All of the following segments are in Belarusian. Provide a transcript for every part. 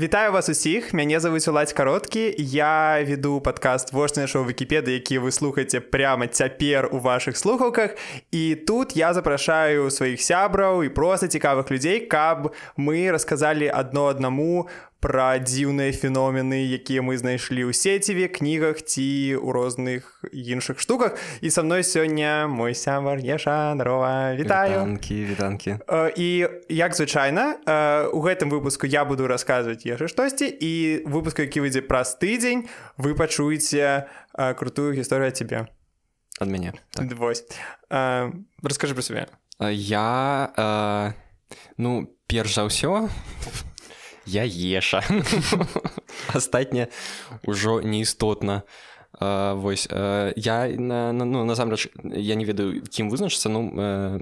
Вітаю вас усіх. Мяне завуць уладзь кароткі. Я веду падкаст вочная шоу вкіпеды які вы слухаце прямо цяпер у ваших слухаўках. І тут я запрашаю сваіх сябраў і просто цікавых людзей каб мы расказалі адно аднаму пра дзіўныя феномены якія мы знайшлі ў сеціве кнігах ці ў розных іншых штуках. І са мной сёння мой сябар еша дарова вітаюкі вітанкі і як звычайна у гэтым выпуску я буду расказваць яшчэ штосьці і выпуску які выйдзе праз тыдзень вы пачуеце крутую гісторыю цябе. Ад мяне так. вось. Расскажы про сябе. Я а, ну перш за ўсё я еша. Астатняе ўжо неістотна вось я на, на, ну, насамрэч я не ведаю кім вызначыцца ну э,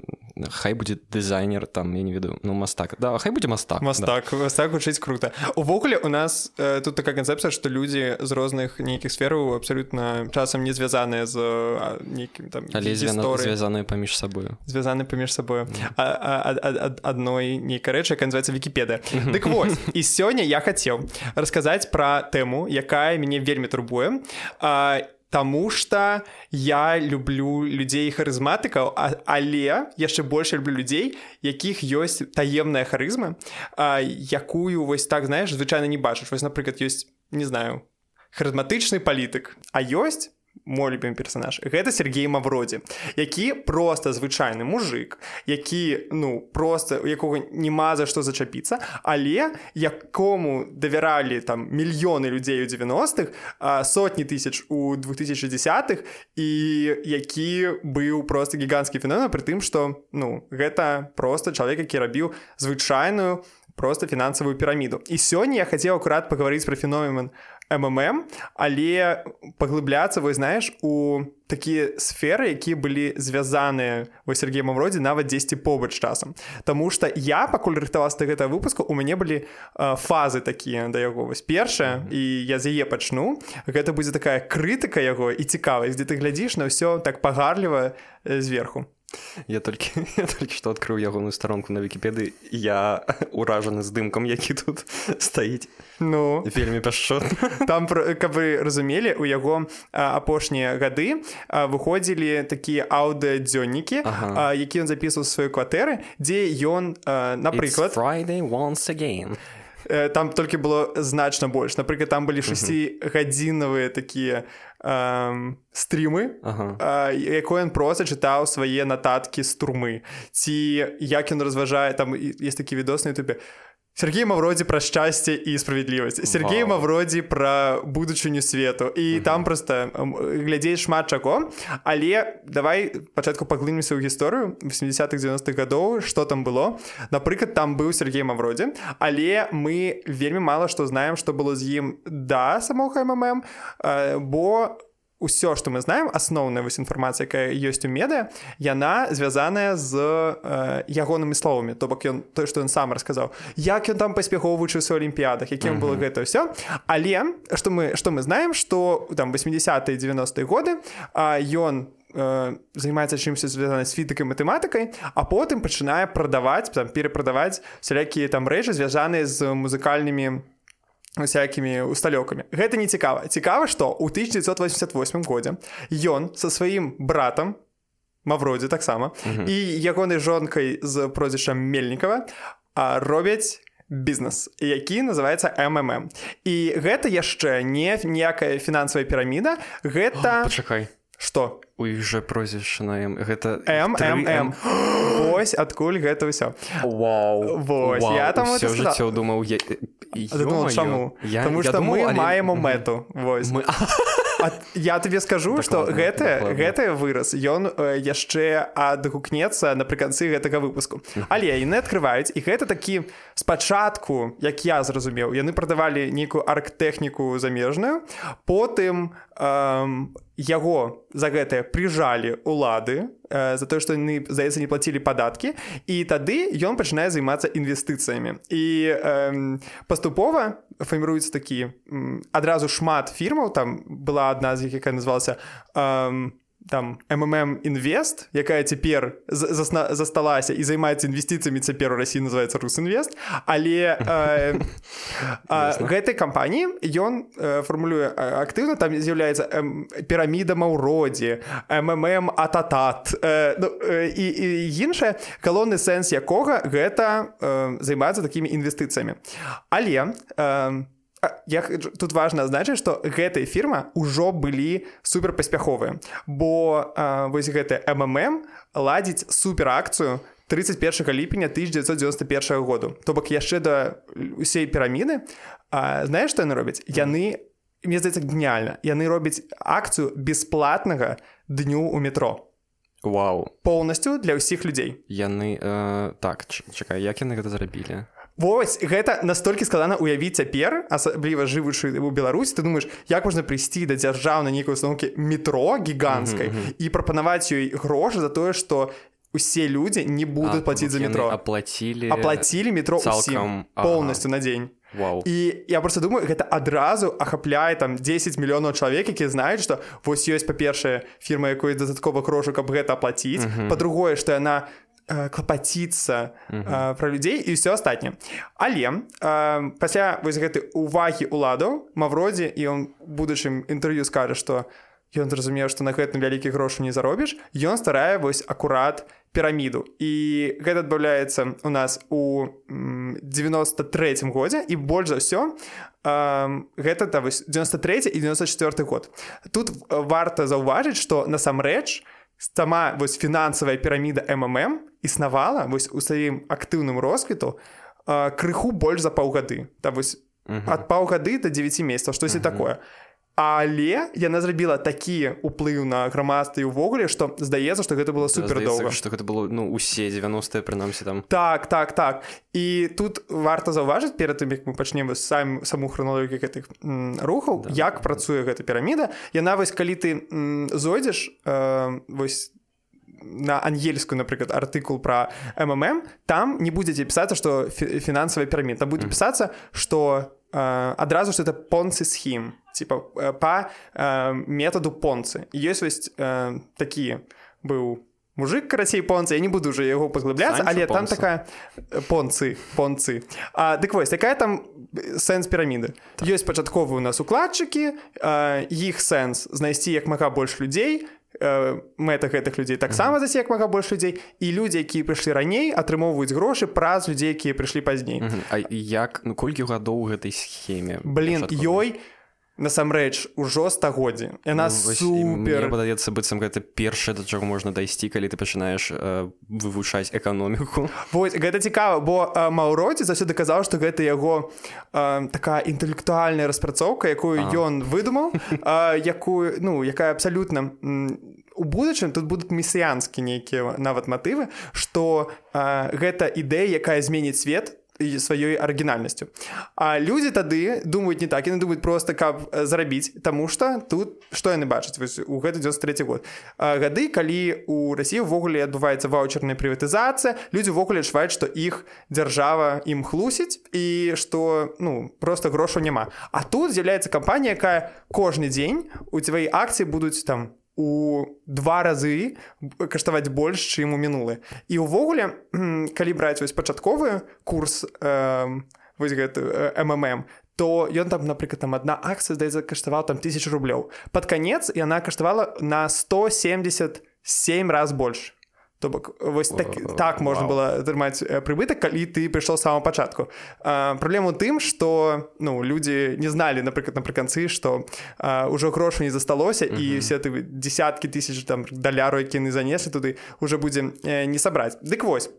хай будзе дызайнер там я не ведаю ну мастак. Да хай будзе мастак мастак да. мастак гучыць круто. Увогуле у нас э, тут такая канцэпцыя што людзі з розных нейкіх сфераў абсалютна часам не звязаныя з нейкім там але звязаныя паміж сабою звязаны паміж сабою адной нейкай рэчы канзываецца вкіпеда дык вось і сёння я хацеў расказаць пра тэму якая мяне вельмі турбуе а Таму што я люблю людзей харызматыкаў, але яшчэ больш люблю людзей, якіх ёсць таемная харызма, якую вось так знаеш, звычайна не бачыш. Вось напрыклад, ёсць не знаю харызматычны палітык, а ёсць мой любім персонаж. Гэта Сергей мавродзе які просто звычайны мужик які ну просто у якога няма за што зачапіцца але якому давяралі там мільёны людзей у 90-х сотні тысяч у 2010-х і які быў просто гіганцкі феномен пры тым што ну гэта просто чалавек які рабіў звычайную просто фінансавую піраміду. І сёння я хацеў акурат пагаварыць пра феномен ммм але паглыбляцца вы знаеш у такія сферы якія былі звязаныя вы Сергеем родзе нават 10 побач часам. Таму что я пакуль рыхтаваўся да гэтага выпуску у мяне былі э, фазы такія да яго. Вось першая і я з яе пачну. Гэта будзе такая крытыка яго і цікавасць дзе ты глядзіш на ўсё так пагарліва зверху Я толькі я толькі што адкрыў ягоную старонку на вкіпеды я уражаны здымкам які тут стаіць ну. Вельмі пяшчот там каб вы разумелі у яго апошнія гады выходзілі такія аўдыадзённікі ага. які ён запісваў сваёй кватэры дзе ён напрыклад Friday once again. там толькі было значна больш напрыклад там былі шасці гадзінавыя такія стрімы ага. якой ён проста чытаў свае нататкі з турмы ці як ён разважае там есть такі відос на ютубе Сергей Мавродзі пра шчасце і справядлівасць Сергей Мавродзі пра будучыню свету. І там проста глядзець шмат чаго але давай пачатку паглынемся ў гісторыю 80-х 90-х гадоў что там было. Напрыклад там быў Сергей Мавродзі але мы вельмі мала што знаем што было з ім да самога мм бо у ўсё што мы знаем асноўная вось інфармацыя якая ёсць у меды яна звязаная з э, ягонымі словамі. То бок ён той што ён сам расказаў. Як ён там паспяхоў вучыўся алімпіядах якім uh -huh. было гэта ўсё. Але што мы што мы знаем што там 80 90 годы ён э, займаецца чымся звязана з фітыкай матэматыкай а потым пачынае прадаваць там перапрадаваць сялякія там рэчы звязаныя з музыкальнымі всякими усталёкамі гэта не цікава. Цікава што ў 1988 годзе ён со сваім братам мавродзе таксама і ягонай жонкай з прозвішчам мельнікава робяць бізнес які называется ммм. І гэта яшчэ не ніякая фінансавая піраміда. Гэта чакай что у іх жа прозвішча на м. Гэта ммм ось адкуль гэта ўсё. Вау. Вось я там жыццё думаў я чаму? Таму што мы маем мэту вось. Мы я табе скажу что гэты гэты выраз ён яшчэ адгукнецца напрыканцы гэтага выпуску але яны открываюць і гэта такі спачатку як я зразумеў яны прадавалі нейкую арктэхніку замежную потым яго за гэтае прыжалі улады за тое што яны здаецца не плацілі падаткі і тады ён пачынае займацца інвестыцыямі. І паступова фарміруецца такі адразу шмат фірмаў там была адна з якая называлася там ммм інвест якая цяпер засталася і займаецца інвестыцыямі цяпер у рассіі называется русінвест але э, э, гэтай кампаніі ён э, фармулюе актыўна там з'яўляецца э, піраміда маўродзе ммм ататат э, ну, э, і, і іншае калоны сэнс якога гэта э, займаецца такімі інвестыцыямі. Але э, я тут важна азначыць што гэтая фірма ўжо былі супер паспяховыя бо а, вось гэты ммм ладзіць суперакцыю 31 ліпеня 1991 году. То бок яшчэ да усей піраміды знаеш што яны робяць? Яны мне здаецца геніальна. Яны робяць акцыю бесплатнага дню у метро. Вау. Полностью для ўсіх людзей. Яны э, так чакай як яны гэта зрабілі Вось гэта настолькі складана уявіць цяпер асабліва жывучы у Беларусі ты думаешь як можна прыйсці да дзяржаўнай нейкай установкі метро гіганцкай mm -hmm. і прапанаваць ёй грошы за тое што усе людзі не будуць плаціць за метро аплацілі аплацілі метро цалкам полностью ага. на дзень Вау. і я просто думаю гэта адразу ахапляе там 10 мільёнаў чалавек які знаюць што вось ёсць па-першае фірма якой дадаткова грошу каб гэта аплаціць mm -hmm. па-другое што яна Э, клапаціцца э, пра людзей і ўсё астатняе але э, пасля вось гэтай увагі ўладаў мавродзе і ён будучым інтэрв'ю скажа што ён зразумеў што на гэтым вялікі грошы не заробіш ён старае вось акурат піраміду і гэта адбаўляецца у нас у 93 годзе і больш за ўсё гэта да, вось 93 і 94 год. Тут варта заўважыць што насамрэч у сама вось фінансавая піраміда ммм існавала вось у сваім актыўным росквіту крыху больш за паўгады. Там вось ад паўгады до 9 месяцаў штосьці такое але яна зрабіла такі уплыў на грамадстве увогуле што здаецца што гэта было супер доўга што гэта было ну усе 90 прынамсі там. Так так так. І тут варта заўважыць перад тым як мы пачнем сам саму храналогію гэтых рухаў да, як да. працуе гэта піраміда яна вось калі ты зойдзеш э, вось на ангельскую напрыклад артыкул про ммм там не будзеце пісацца што фінансавая піраміда. Будзе пісацца што адразу что это понцы схім типа э, по э, методу понцы. Ёсць вось э, такі быў мужик карацей понцы. Я не буду уже яго паглыбляцца але там понца. такая понцы понцы. Дык вось такая там сэнс піраміды так. ёсць пачатковы у нас укладчыкі іх сэнс знайсці як мага больш людзей Э, мэта гэтых людзей таксама засек мага больш людзей і людзі якія прыйшлі раней атрымоўваюць грошы праз людзей якія прыйшлі пазней А як ну колькі гадоў гэтай схеме? Блин ёй у насамрэч ужо стагоддзі. Яна ну, супер. падаецца быццам гэта першае да чаго можна дайсці калі ты пачынаеш э, вывучаць эканоміку. Вось гэта цікава бо э, маўроці заўсёды казаў што гэта яго э, такая інтэлектуальная распрацоўка якую ён выдумаў э, якую ну якая абсалютна у будучым тут будуць месіянскі нейкія нават матывы што э, гэта ідэя якая зменіць свет сваёй арыгінальнасцю А людзі тады думаюць не так яны думаюць просто каб зарабіць Таму что тут што яны бачаць? У гэты 93 год. Гады калі у рассіі ўвогуле адбываецца ваучерная прыватызацыя людзі ўвогуле адчуваюць што іх дзяржава ім хлусіць і што ну просто грошу няма. А тут з'яўляецца кампанія якая кожны дзень у тваі акцыі будуць там у два разы каштаваць больш чым у мінулы. І ўвогуле калі браць вось пачатковы курс э, вось гэты э, ммм то ён там напрыклад там одна акцыя здаецца каштаваў там тысяч рублёў. Под канец яна каштавала на 177 раз больш То бок вось так, так можна было атрымаць прыбытак калі ты прыйшоў самого пачатку. Праблема тым что ну людзі не зналі напрыклад напрыканцы что ўжо грошу не засталося uh -huh. і все ты десяткі тысяч там даляру які не занеслі туды уже будзем не сабраць. Дык вось.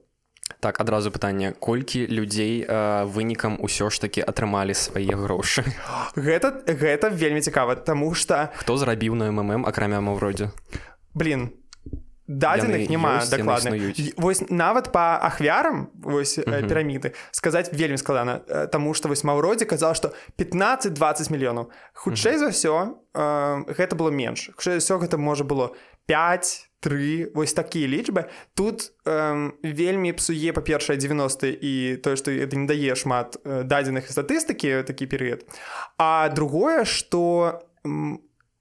Так адразу пытанне. Колькі людзей вынікам усё ж таки атрымалі свае грошы? Гэта гэта вельмі цікава тому что хто зрабіў на ммм акрамя маўродзе блин то дадзеных няма дакладна вось нават по ахвярам вось uh -huh. піраміды сказаць вельмі складана Таму што вось маўродзе казаў што 15-20 мільёнаў. Хутчэй uh -huh. за ўсё э, гэта было менш. Хутчэй ўсё гэта можа было 5 три вось такія лічбы. Тут э, вельмі псуе па-першае 90 і тое што это не дае шмат дадзеных статыстыкі такі перыяд. А другое что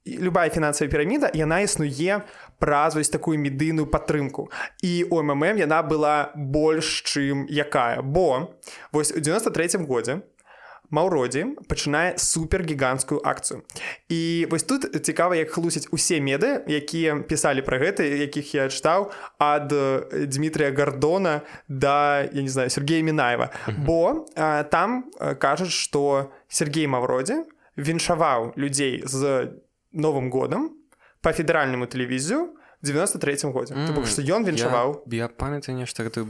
любая фінансавая піраміда яна існуе праз вось такую медыйную падтрымку і у ммм яна была больш чым якая бо вось у 93 годзе Маўродзі пачынае супергіганцкую акцыю. І вось тут цікава, як хлусяць усе меды, якія пісалі пра гэта, якіх я чытаў ад Дмітрия Гардона да я не знаю Сергея Мінаева. Бо а, там кажуць, што Сергей Маўродзе віншаваў людзей з новым годам па федэральнаму тэлевізію, 93 годзе mm, бок што ён віншаваў я, я памятаю нешта гэтую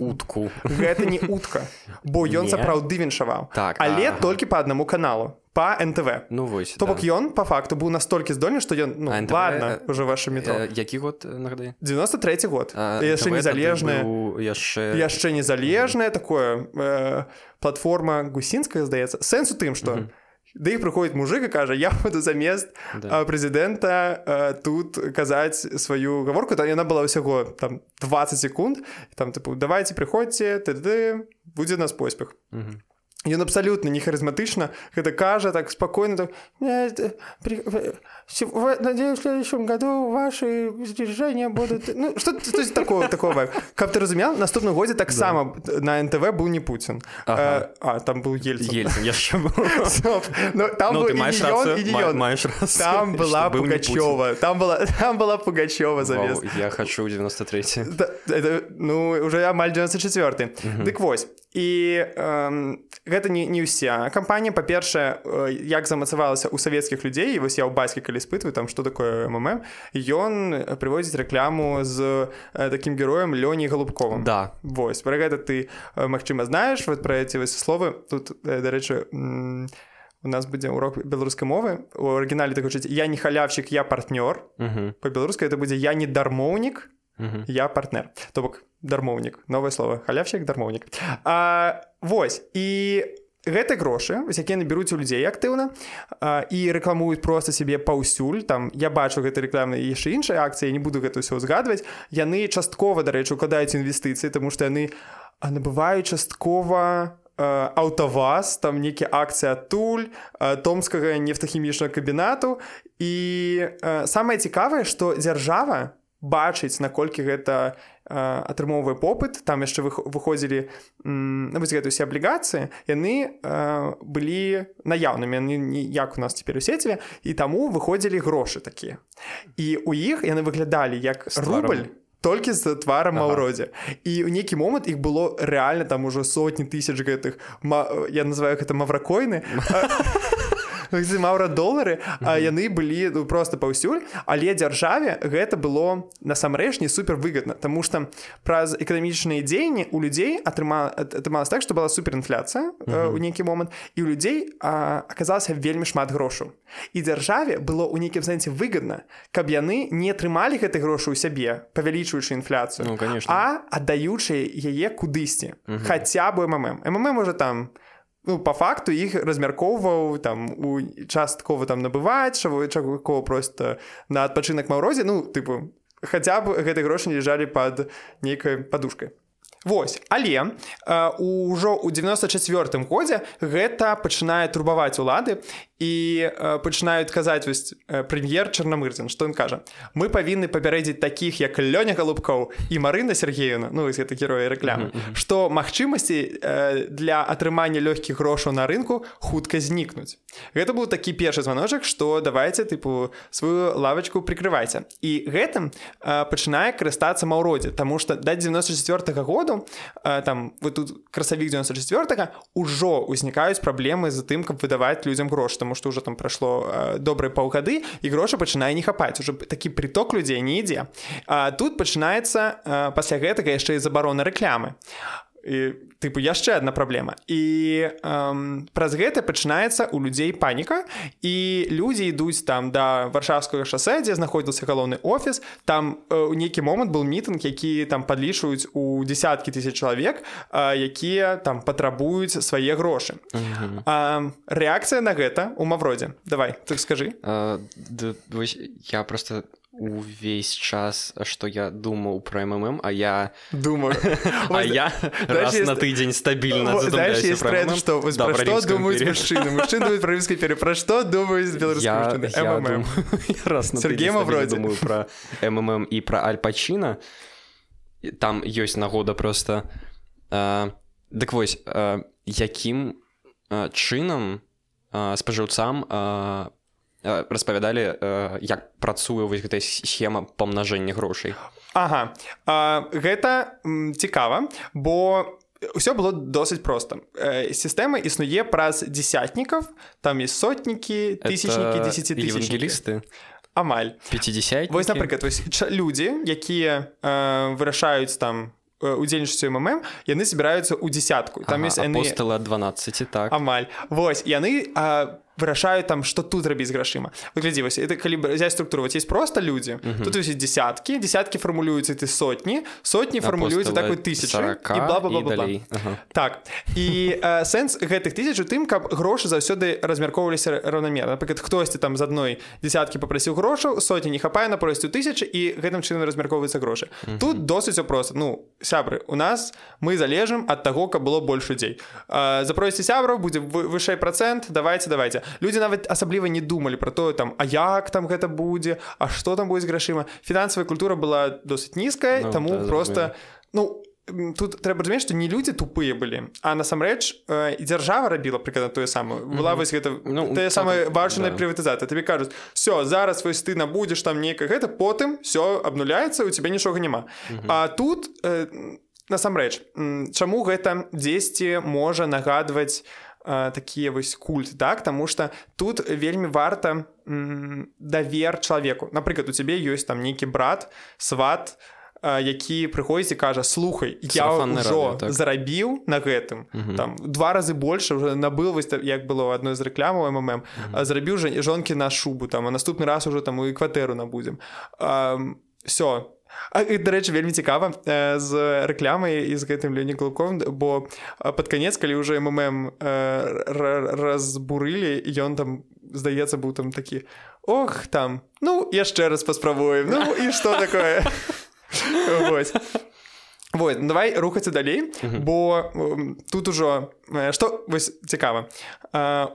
утку. Гэта не утка. Бо ён сапраўды віншаваў так але ага. толькі по аднаму каналу по НТВ ну вось то бок да. ён по факту быў настолькі здольны што ён ну, НТВ, ладно уже ваше метро. э, які год. Нагады 93 год яшчэ незалежная яшчэ яшчэ незалежная такое э, платформа гусінская здаецца сэнс у тым што mm -hmm Да іх прыходзіць мужик і кажа я буду замест да. прэзідэнта тут казаць сваю гаворку там яна была ўсяго там 20 секунд там тыпу давайте прыходзьце тады будзе нас поспех. Ён абсалютна не харызматычна гэта кажа так спакойна так, при... надеюсь в следующем году ваши сдержания будут ну, что такое такого каб ты разумел наступным годзе таксама да. на НТВ быў не Путін ага. а, а там был ель ну, там ну, там была пугачева там была там была пугачева за я хочу 93 ну уже амаль 94 дык вось і э, гэта не, не ўся кампанія па-першае э, як замацавалася ў савецкіх людзей вось я ў бацькі калі спытваю там што такое мм ён прыводзіць рэкляму з э, такім героем лёней галубковым да. Вось пра гэта ты э, магчыма знаеш вот пра эти вось словы. Тут дарэчы у нас будзе урок беларускай мовы. У арыгінале так гучыць я не халявчык я партнёр па-беларускай это будзе я не дармоўнік я партнер. То бок дармоўнік. Новае слово. Халявчык дармоўнік. Вось. І гэты грошы вось якія набяруць у людзей актыўна і рэкламуюць просто сябе паўсюль там я бачу гэты рэкламы яшчэ іншай акцыі не буду гэта ўсё згадваць яны часткова дарэчы укладаюць інвестыцыі тому што яны набываюць часткова аўтаваз там нейкі акцыя адтуль томскага нефтахімічнага кабінату. І самае цікавае што дзяржава бачыць наколькі гэта атрымоўвае попыт. Там яшчэ выходзілі ну, вось гэта усе аблігацыі. Яны былі наяўнымі. Як у нас цяпер у сеціве і таму выходзілі грошы такія і у іх яны выглядалі як рубль толькі з тварам ага. маўродзе і ў нейкі момант іх было рэальна там ужо сотні тысяч гэтых я называю гэта мавракойны маўра долары а яны былі ну, просто паўсюль. Але дзяржаве гэта было насамрэч не супер выгодна Таму что праз эканамічныя дзеянні у людзей атрыма атрымалась так что была суперінфляцыя у нейкі момант і у людзей аказалася вельмі шмат грошу і дзяржаве было ў нейкім сэнсе выгодна каб яны не атрымалі гэты грошы ў сябе павялічваючы інфляцыю ну, а аддаючы яе кудысьці. Хаця бы мм мм уже там у ну, по факту іх размяркоўваў там у часткова там набываць чаго просто на адпачынак маўрозе ну тыпу хаця б гэты грошы не лежалі под нейкай падушкай Вось. Але ўжо ў 94 годзе гэта пачынае турбаваць улады і пачынаюць казаць вось прэм'ер чарнамырзін што ён кажа мы павінны папярэдзіць такіх як лёня галубкоў і Марына Сергеевна ну гэта героя рэклямы што магчымасці для атрымання лёгкіх грошаў на рынку хутка знікнуць Гэта быў такі першы званочак што давайте тыпу сваю лавачку прикрывайце і гэтым пачынае карыстацца маўродзе Таму што да 94 -го году году там вы тут красавік 94 ўжо узнікаюць праблемы з тым каб выдаваць людзям грош тому что уже там прайшло добрыя паўгады і грошы пачынае не хапаць уже такі приток людзей не ідзе тут пачынаецца пасля гэтага яшчэ і забарона рэклямы і тыпу яшчэ одна праблема. І эм, праз гэта пачынаецца у людзей паніка і людзі ідуць там да варшавскага шасе дзе знаходзіўся галоўны офіс. Там у нейкі момант был мітынг які там падлічваюць у десяткі тысяч чалавек якія там патрабуюць свае грошы. Рэакцыя на гэта у мавродзе давай ты скажы. Я просто увесь час что я думаў про мм а я думаю. а я раз на тыдзень стабільна что думаюць мужчыны мужчыны правіскай пере пра што думаюць раз Сергеема вроде думаю про мм і про альпачына там ёсць нагода просто дык вось якім чынам спажыўцам по распавядалі як працуе вось гэтая схема памнажэння грошай. Ага. А, гэта цікава бо ўсё было досыць проста. Сістэма існуе праз десятнікаў там і сотнікі тысячнікі 10 евангелісты? Амаль. 50 вось напрыклад людзі якія вырашаюць там удзельнічаць мм яны збіраюцца ў десятку там ага, яны... 12 так. Амаль. Вось яны а, вырашаюць там что тут рабіць грашыма выглядзі вось это калі взять структуру. Вот есть просто люди uh -huh. тут есть десяткі десяткі фармулююцца ты сотні сотні фармулююцца такой тысяч так і э, сэнс гэтых тысяч у тым каб грошы заўсёды размяркоўваліся раўнамерна напрыклад хтосьці там з адной десяткі попрасіў грошаў сотні не хапае на просцю тысячи і гэтым чынам размяркоўваецца грошы uh -huh. тут досыць просто ну сябры у нас мы залежым ад таго каб было больш людзей запросці сябраў будзе вышэй процент давайте давайте людзі нават асабліва не думалі про тое там а як там гэта будзе А что там будзе з грашыма фінансавая культура была досыць нізкая ну, таму да, просто ну тут трэба разумець што не людзі тупыя былі а насамрэч э, і дзяржава рабіла прыкладна тое самае была вось гэта ну, тая самая важная да. прыватызацыя табе кажуць все зараз вось ты набудзеш там нейка гэта потым все абнуляецца у цябе нічога няма а тут э, насамрэч чаму гэта дзесьці можа нагадваць такія вось культ так Таму что тут вельмі варта давер чалавеку напрыклад у цябе ёсць там нейкі брат сват які прыходзіць і кажа слухай я ўжо так. зарабіў на гэтым там два разы больше уже набыл вось як было адной з рэклямаў мм зарабіў жа жонкі на шубу там а наступны раз уже там і кватэру набудзем все дарэчы вельмі цікава з рэклямай і з гэтым лёні клуком бо пад канец калі ўжо мм разбурылі ён там здаецца быў там такі ох там ну яшчэ раз паспрабуем ну і што такое? Вот, ну, давай рухацца далей uh -huh. бо тут ужо што вось цікава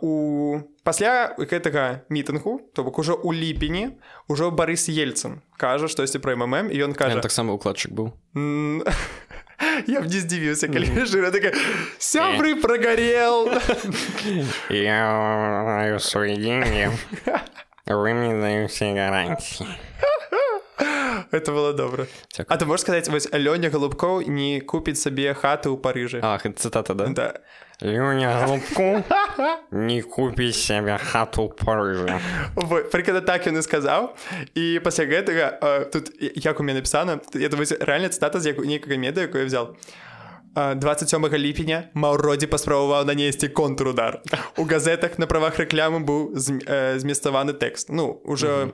у пасля гэтага мітынгу то бок ужо у ліпені ўжо Барыс ельцам кажа штосьці пра мм і ён кажа таксама укладчык быў. Я б не здзівіўся калі mm -hmm. жыра такая сябры прагарел я свае деньги вы мне даю все гарантии это было добра Дякую. А ты можешь сказаць вось Лёня голубкоў не купіць сабе хаты ў парыжы Ах цытата да? Да. Лёня голубку не купіць сябе хату ў парыжы прыкада так ён і сказаў і пасля гэтага тут як у мяне напісана я думаю рэальна цытата з як нейкага меда якое взял 27 ліпеня Маўродзі паспрабаваў нанесці контрудар. У газетах на правах рэклямы быў зместаваны тэкст. Ну уже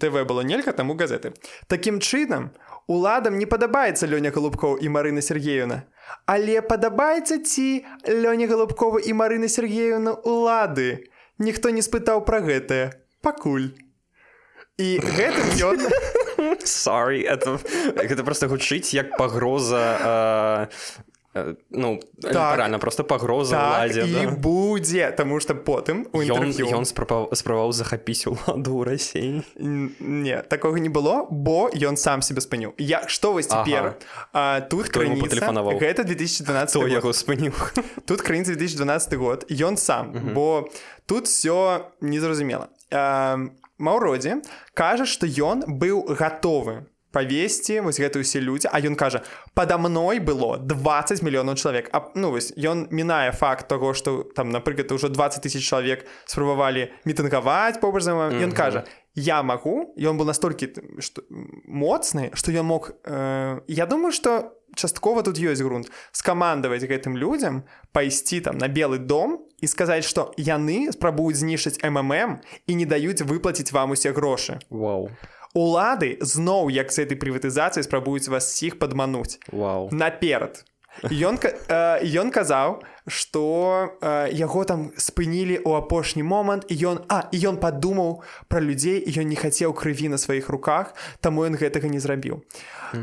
ТВ было нельга таму газеты. Такім чынам, уладам не падабаецца Лёня Глубкоў і Марына Сергеевна. Але падабаецца ці Лёня Глубкова і Марына Сергеевна улады. Ніхто не спытаў пра гэтае. Пакуль. І гэтым ён sorry это гэта просто гучыць як пагроза ну так, рано просто пагроза так, ладзе, і да? будзе тому что потым ён спрабаваў захапіць уладу рассеі не такога не было бо ён сам себе спыніў я что вось цяпер ага. тут тэлефанаваў гэта 2012 яго спыніў тут краніца 2012 год ён сам бо тут все незразумела Маўродзе кажа, што ён быў гатовы павесці вось гэта ўсе людзі а ён кажа подо мной было 20 мільёнаў чалавек а ну вось ён мінае факт того что там напрыклад ўжо 20 тысяч чалавек спрабавалі мітынгаваць побач за ён кажа я магу ён был настолькі моцны что ён мог э, я думаю что часткова тут ёсць грунт скамандаваць гэтым людзям пайсці там на белы дом і сказаць что яны спрабуюць знішчыць мм і не даюць выплаціць вам усе грошы. Вау. Улады зноў як з этой прыватызацыі спрабуюць вас сіх падмануць. Вау. Наперад. Ён ён казаў что яго там спынілі ў апошні момант і ён а і ён падумаў пра людзей ён не хацеў крыві на сваіх руках таму ён гэтага не зрабіў.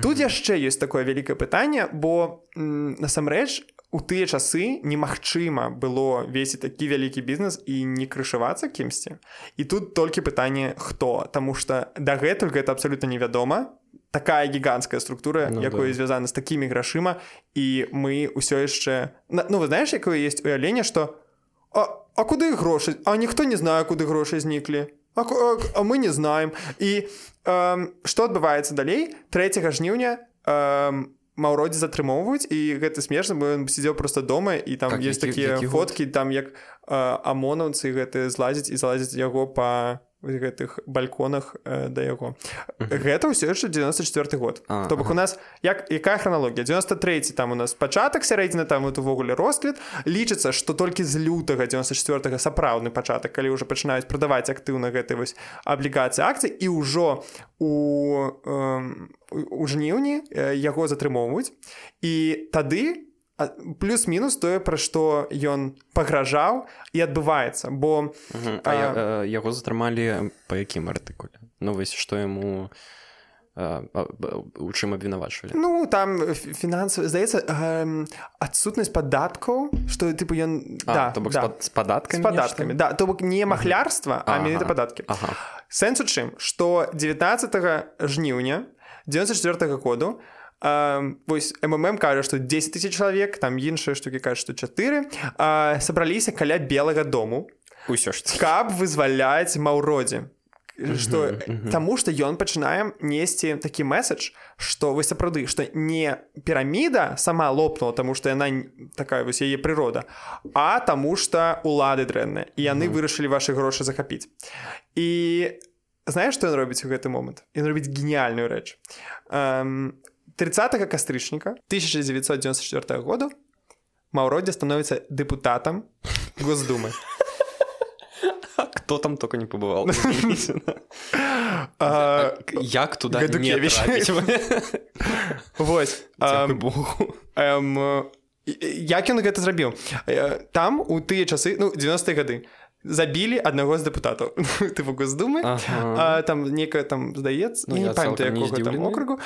Тут яшчэ ёсць такое вялікае пытанне бо насамрэч у тыя часы немагчыма было весці такі вялікі бізнес і не крышывацца кімсьці. І тут толькі пытанне хто? Таму что дагэтуль гэта абсалютна невядома. Такая гіганцкая структура ну, якое да. звязана з такімі грашыма і мы ўсё яшчэ ну вы знаешь якое есть уяўленне что а, а куды грошы? А ніхто не знае куды грошы зніклі а, а, а мы не знаем і что э, адбываецца далей? 3 жніўня э, маўродзе затрымоўваюць і гэта смешна бы ён сидзеў просто дома і там как, есть які, такія які фоткі год? там як э, амонаўцы гэты злазіць і залазіць яго па гэтых бальконах э, да яго. Гэта ўсё яшчэ 94 год. То бок у нас як якая храналогія 93 там у нас пачатак сярэдзіна там вот увогуле росквіт лічыцца што толькі з лютага 94 сапраўдны пачатак калі ўжо пачынаюць прадаваць актыўна гэты вось аблігацыі акцый і ўжо у э, у жніўні яго затрымоўваюць. І тады у плюс-мінус тое пра што ён пагражаў і адбываецца бо а, а, яго затрымалі па якім артыкуле ну вось што яму у чым абвінавачвалі ну там фінансавы здаецца адсутнасць падаткаў што тыпу ён да, да. з падаткамі падаткамі да то бок не махлярства а менавіта падаткі ага. сэнс у чым што 19 жніўня 94 -го году у вось мм кажа што 10 тысяч чалавек там іншыя штукі кажа што 4 сабраліся каля белага дому ўсё ж каб вызваляць маўродзе что таму што ён пачынаем несці такі месседж што вы сапраўды што не піраміда сама лопнула таму што яна такая вось яе прырода а таму што улады дрэнныя і яны вырашылі ваши грошы захапіць. І знаеш што ён робіць у гэты момант? Ён робіць геніяльную рэч 30 кастрычніка 1994 году Маўродзе становіцца дэпутатам госдумы. Кто там только не побывал? Як туда Вось як ён гэта зрабіў там у тыя часы ну 90 гады забілі аднаго з дэпутатаў ты госдумы ага. там некая там здаецца ну, не памятаю округу.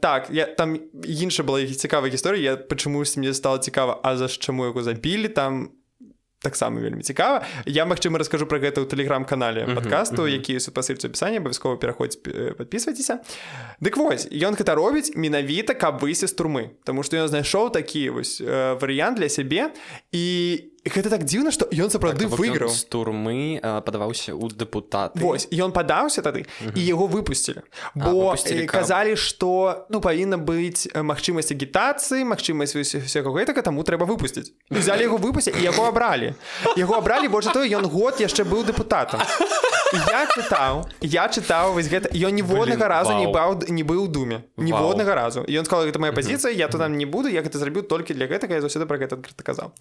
Так я там інша была цікавая гісторыя я пачамусь мне стала цікава а за чаму яго забілі там таксама вельмі цікава я магчыма раскажу про гэта ў тэлеграм-канале подкасту які супасыльцу пісання абавязкова пераходзь подписывайтеся дык вось ён гэта робіць менавіта каб выйсці з турмы Таму што ён знайшоў такі вось э, варыянт для сябе і гэта так дзіўна што ён сапраўды так, выйграў з турмы падаваўся ў дэпутат Вось ён падаўся тады і яго выпусцілі бо казалі што ну павінна быць магчымасць агітацыі магчымасць усяго гэтага таму трэба выпусціць узялі яго выпусці і яго абралі яго абралі больш то ён год яшчэ быў дэпутатам я чытаў я чытаў вось гэта ён ніводнага разу не баў не быў думе. Ніводнага разу. Ён сказал гэта моя пазіцыя я туда не буду як гэта зрабіў толькі для гэтага я заўсёды пра гэта адкрыта казаў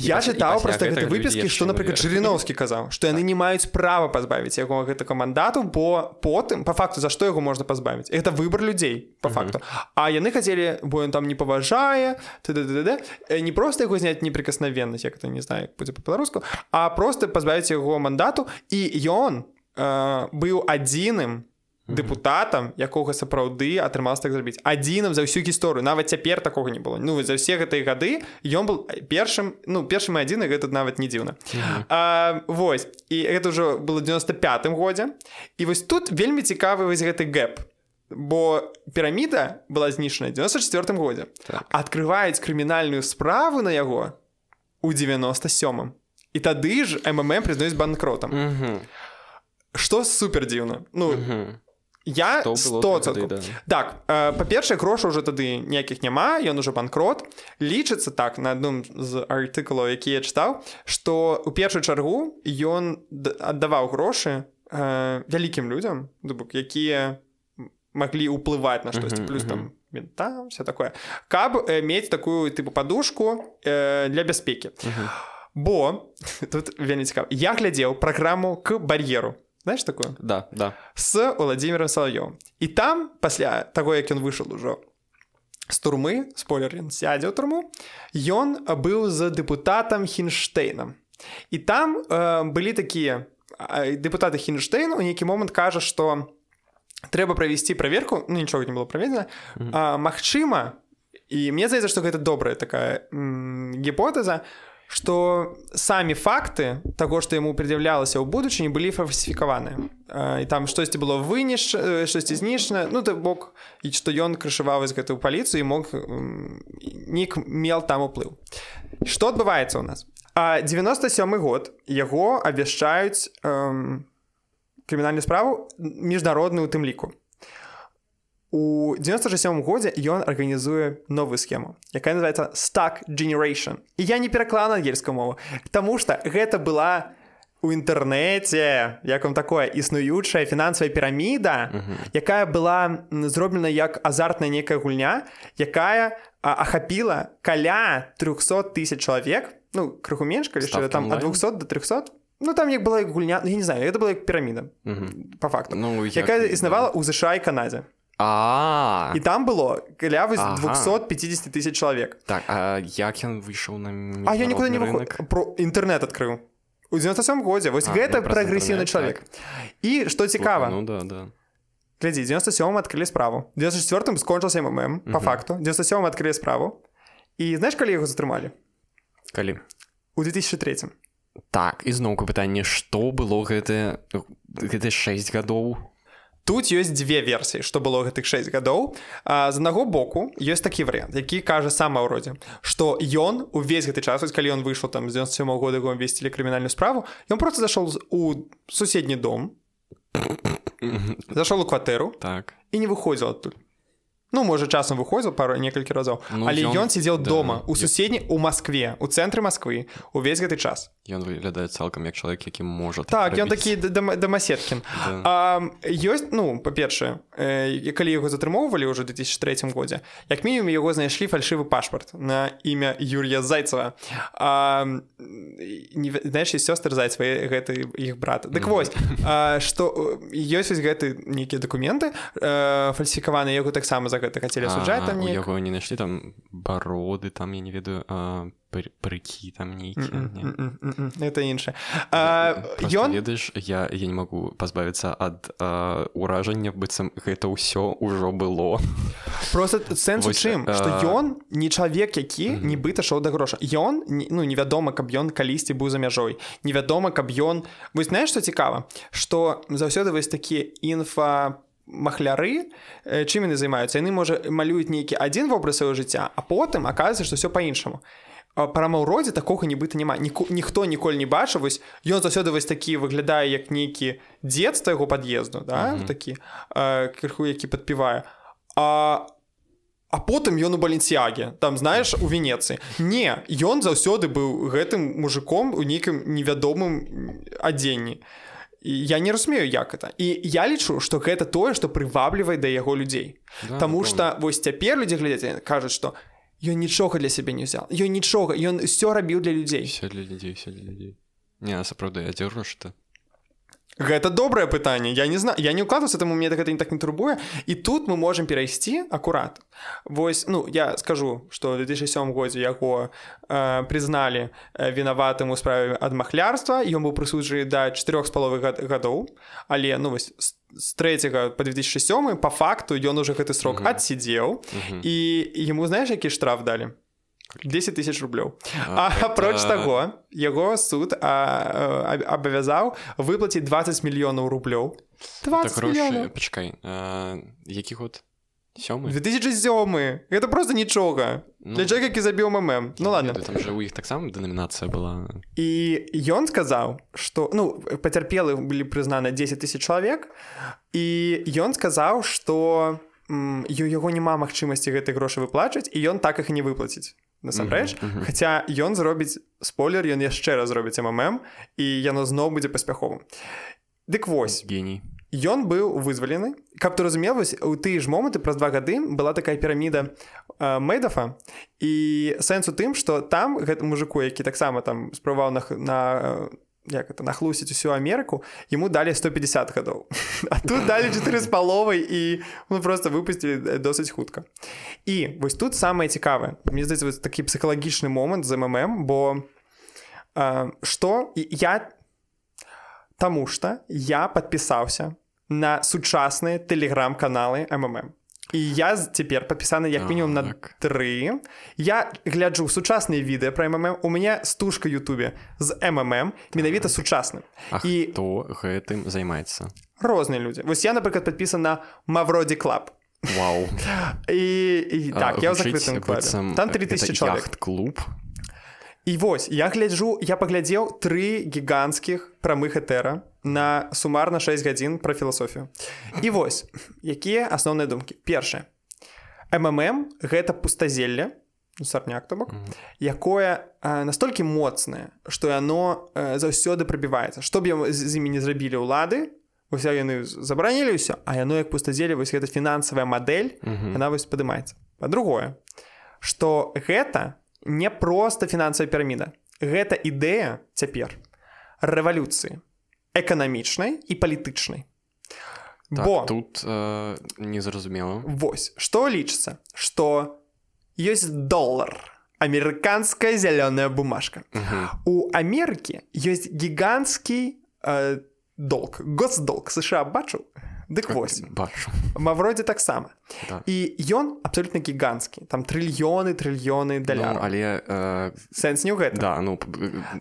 Я чытаў проста гэты выпіскі што напрыклад жыріновскі казаў што яны не маюць права пазбавіць яго гэтага мандату бо потым по факту за што яго можна пазбавіць это выбор людзей по факту. А яны хацелі бо ён там не паважае не просто яго зняць неприкасновеннасць як это не знаю будзе по-беларуску а просто пазбавіць яго мандату і ён э, быў адзіным дэпутатам якога сапраўды атрымалася так зрабіць. Адзіным за ўсю гісторыю. Нават цяпер такога не было. Ну за все гэтыя гады ён был першым ну першым адзіны гэта нават не дзіўна. Вось. І это ўжо было 95 годзе. І вось тут вельмі цікавы вось гэты гэп. Бо піраміда была знішана 94 годзе. Так. открываюць крымінальную справу на яго у 97 і тады ж мм прызнаюць банкротам. Что супер дзіўна ну у я 100 тады, да. так э, па-першае грошы ўжо тады ніякіх няма ён ужо банкрот. Лічыцца так на адным з артыкулаў які я чытаў што у першую чаргу ён аддаваў грошы э, вялікім людзям бок якія маглі ўплываць на штосьці плюс там там все такое каб э, мець такую тыпу падушку э, для бяспекі. Бо тут вельмі цікав я глядзеў праграму к бар'еру знаешь такое? Да да. С владимиром соловьем і там пасля того як ён выйшаў ужо з турмы спойлер ён сядзе ў турму ён быў за дэпутатам хінштейнам і там э, былі такія дэпутаты хінштейн у нейкі момант кажа што трэба правесці праверку ну, нічога не было праведзена mm -hmm. Магчыма і мне здаецца што гэта добрая такая гіпотэза что самі факты таго што яму пред'яўлялася ў будучыні былі фальсіфікаваны і там штосьці было вынеш штосьці знішчана ну то бок і што ён крышаваў з гэтую паліцыю мог нік мел там уплыў что адбываецца ў нас? А 97 год яго абвяшчаюць крымінальную справу міжнародную тым ліку у 97 годзе ён арганізуе новую схему якая называется stack generation і я не пераклала на ангельскую мову Таму что гэта была у інтэрнэце як вам такое існуючая фінансавая піраміда якая была зроблена як азартная некая гульня якая ахапіла каля 300 тысяч чалавек ну крыху менш калі что там от 200 до 300 Ну там як была гульня я не знаю это была як піраміда по факту ну, якая існавала ў ЗША і Канадзе А. І там было каля 250 тысяч чалавек так а як ён выйшаў на А я нікуды не рынок про інтэрнет адкрыў у 97 годзе вось гэта прагрэсіўны чалавек і што цікава ну да да. Глядзі 97 адкрылі справу. 94 скончыўся мм по факту. 97 адкрылі справу. І знаеш калі яго затрымалі калі у 2003 так ізноўку пытанне што было гэта гэта 6 гадоў Тут ёсць дзве версіі, што было гэтых 6 гадоў. З аднаго боку ёсць такі варыянт, які кажа сама ўродзе, што ён увесь гэты час, калі ён выйшаў там з 97 года яго весцілі крымінальную справу, ён просто зашоў у суседні дом, зашоў у кватэру так. і не выходзіў адтуль ну можа часам выходзіў пару некалькі разоў ну, але ён, ён сидзеў да, дома у суседні у Маскве у цэнтры Масквы увесь гэты час. Ён выглядае цалкам як чалавек які можа так ён такі дамасеткін да. ёсць ну па-першае э, калі яго затрымоўвалі ўжо 2003 годзе як мінімум яго знайшлі фальшывы пашпарт на імя Юрія зайцева. Не знаеш сёстр зайцва гэты іх брат. Дык вось што ёсць вось гэты нейкія дакументы фальсіфікаваны яго таксама за гэта хацелі суджаць там яго не знайшлі там бароды там я не ведаю прыкі там нейкі это іншае ён ведаеш я я не магу пазбавіцца ад уражання быццам гэта ўсё ўжо было. Просто сэнс чым што ён не чалавек які нібыта шоў да гроша. Ён ну невядома каб ён калісьці быў за мяжой. Невядома каб ён вось знаеш што цікава? Што заўсёды вось такія інфа махляры чым яны займаюцца яны можа малююць нейкі адзін вобраз свайго жыцця а потым аказваецца што все по-іншаму прама ў родзе такога нібыта няма. Ніку, ніхто ніколі не бачыў. Вось ён заўсёды вось такі выглядае як нейкі дзед з яго пад'езду да? mm -hmm. такі крыху які падпівае. А А потым ён у баленсіяге там знаеш у венецыі. Не ён заўсёды быў гэтым мужиком у нейкім невядомым адзенні я не разумею як это. І я лічу што гэта тое што прываблівае да яго людзей. Да, Таму што вось цяпер людзі глядзяць кажуць што я Ён нічога для сябе не ўзял Ён нічога ён усё рабіў для людзей. Все для людзей все для людзей. Не сапраўды я дзяржу что Гэта добрае пытанне. Я не знаю я не укладваюся таму мне гэта не так не турбуе. І тут мы можемм перайсці акурат. Вось ну я скажу что 2007 годзе яго э, прызналі э, вінаватым у справе ад махлярства. Ён быў прысуджаны да чатырох з паловы гадоў. Але ну вось з трэцяга по 2007 по факту ён уже гэты срок адсидзеў і ему знаешь які штраф далі 10 тысяч рублёў апроч таго яго суд абавязаў выплаціць 20 мільёнаў рублёў пачакай які год? Сёмы 2007 это просто нічога ну, для чалавека які забіў мм ну ладно. там же у іх таксама дэнамінацыя была і ён сказаў что ну пацярпелы былі прызнаны 10 тысяч чалавек і ён сказаў что у яго няма магчымасці гэтай грошы выплачваць і ён так іх не выплаціць. Насамрэч Хаця ён зробіць спойлер ён яшчэ раз зробіць мм і яно зноў будзе паспяховым. Дык вось геній. Ён быў вызвалены. Каб ты разумелась у тыя ж моманты праз два гады была такая піраміда э, мэйдафа і сэнс у тым што там гэты мужику які таксама там спрабаваў на, на як это нахлусіць усю Амерыку ему далі 150 гадоў а тут далі 4 з паловай і ну просто выпусцілі досыць хутка і вось тут самае цікавае мне здаецца такі псіхалагічны момант за мм бо что я Таму что я подпісаўся на сучасныя тэлеграм-каналы мм і я цяпер падпісаны як мінімум на так. тры я гляджу сучасныя відэа пра мм у мяне стужка Ютубе з мм менавіта сучасным. І то гэтым займаецца? Розныя людзі вось я напрыклад падпісан на мавроді клаб Вау. І, і так я закрытым там 3000 чалавек клуб і вось я гляджу я паглядзеў тры гіганцкіх прамых этэра на сумарна 6 гадзін пра філасофію. І вось якія асноўныя думкі. Першае. Мм гэта пустазелле сарняк то бок mm -hmm. якое настолькі моцнае што яно заўсёды прабіваецца што б з імі не зрабілі ўлады уся яны забаранілі ўсё а яно як пустазелі вось гэта фінансавая мадэль mm -hmm. яна вось падымаецца. Па-другое што гэта не проста фінансавая піраміда. Гэта ідэя цяпер рэвалюцыі эканамічнай і палітычнай. Так, бо тут э, незразумела. Вось што лічыцца што ёсць долар амерыканская зялёная бумажка. У Амерыкі ёсць гіганцкі э, долг госдолг. Сша бачыў Дык вось бачу. Мавродзе таксама да. і ён абсолютно гіганцкі там трыльёны трыльёны даля ну, але э... сэнс не ў гэта да, ну,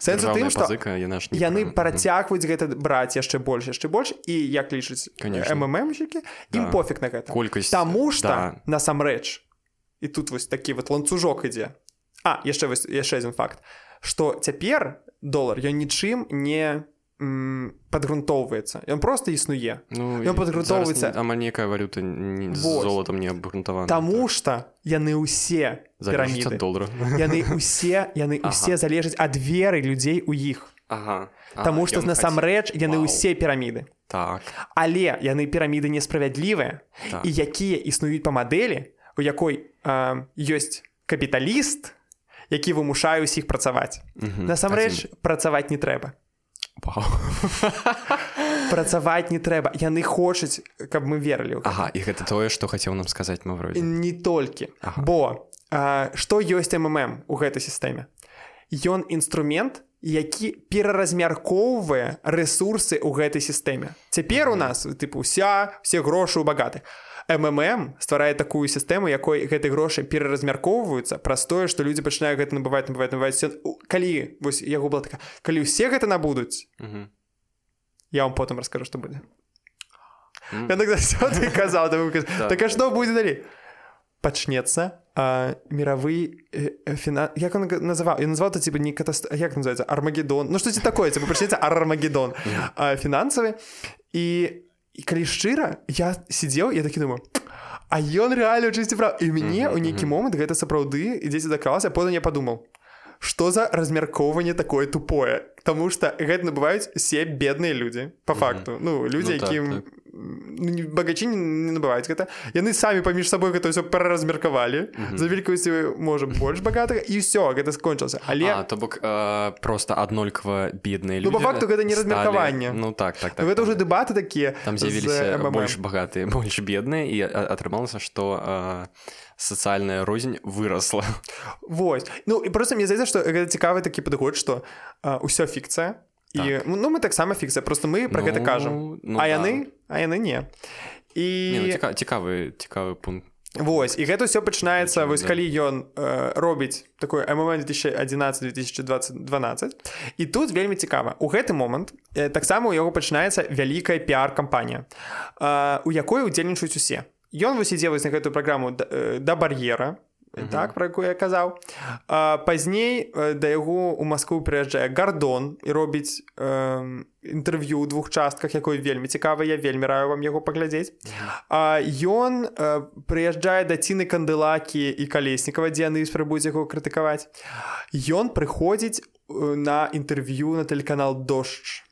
сэнс тым што пазыка, яна яны працягваюць гэта браць яшчэ больш яшчэ больш і як лічыць мммщики ім да. пофіг на гэта колькасць таму што да. насамрэч і тут вось такі вот ланцужок ідзе А яшчэ вось яшчэ адзін факт што цяпер долар ён нічым не падгрунтоўваецца ён просто існуе ну, ён падгрунтоўваецца амаль некая валюта не, золотом не абгрунтавана Таму так. што яны ўсе піраміды долара яны усе яны ага. усе залежаць ад веры людзей у іх ага. Таму што насамрэч яны ўсе піраміды так. Але яны піраміды несправядлівыя так. і якія існуюць па мадэлі у якой э, ёсць капіталіст які вымушае ўсіх працаваць насамрэч працаваць не трэба працаваць не трэба. Яны хочуць каб мы верылі Ага і гэта тое што хацеў нам сказаць мы вроде. Не толькі. Ага. бо а, што ёсць мм у гэтай сістэме? Ён інструмент які пераразмяркоўвае ресурсы ў гэтай сістэме. Цяпер у нас тыпу уся все грошы у багатых. Мм стварае такую сістэму якой гэтай грошы пераразмяркоўваюцца праз тое што людзі пачынаюць гэта набываць набываць набываць. Калі вось яго была така калі ўсе гэта набудуць я вам потым раскажу што будзе. Казаў так а што будзе далей пачнецца мировы фіна як он называў я назваў то типа не катаст як называется армагеддон ну што ці такое ці пачнецца армагеддон фінансавы і і калі шчыра я сидзеў я такі думаю а ён рэальна чысці прав і мяне ў нейкі момант гэта сапраўды ідзеце дакралася потым я падумаў что за размяркоўванне такое тупое? Таму что гэта набываюць все бедныя людзі по факту. Ну людзі ну, якім так, так. ну, багачі не набываюць гэта яны самі паміж сабой гэта ўсё пераразмеркавалі mm -hmm. за велікасці можа больш багатага і ўсё гэта скончылася але то бок э, просто аднолькава бедныя ну, факту гэта не размеркаванне ну так так, так гэта ўжо дэбаты такія там з'явіліся больш багатыя больш бедныя і атрымалася што э, сацыяльная рознь выросла. Вось. Ну і просто мне здаецца што гэта цікавы такі падыход што ўсё фікцыя і так. ну мы таксама фікцыя просто мы про ну, гэта кажам ну, а яны да. а яны не і не, ну, ціка, цікавы цікавы пункт. Вось і гэта ўсё пачынаецца вось калі ён э, робіць такой ММ 2011 2012 і тут вельмі цікава у гэты момант э, таксама у яго пачынаецца вялікая піар-кампанія э, у якой удзельнічаюць усе ён вось ідзе вось на гэтую праграму да, э, да бар'ера угу. так про якую я казаў пазней да яго у Маскву прыязджае гардон і робіць э, інтэрв'ю ў двух частках якой вельмі цікава я вельмі раю вам яго паглядзець ён э, прыязджае да ціны кандылакі і калеснікава дзе яны спрабуюць яго крытыкаваць ён прыходзіць на інтэрв'ю на тэлеканал дождж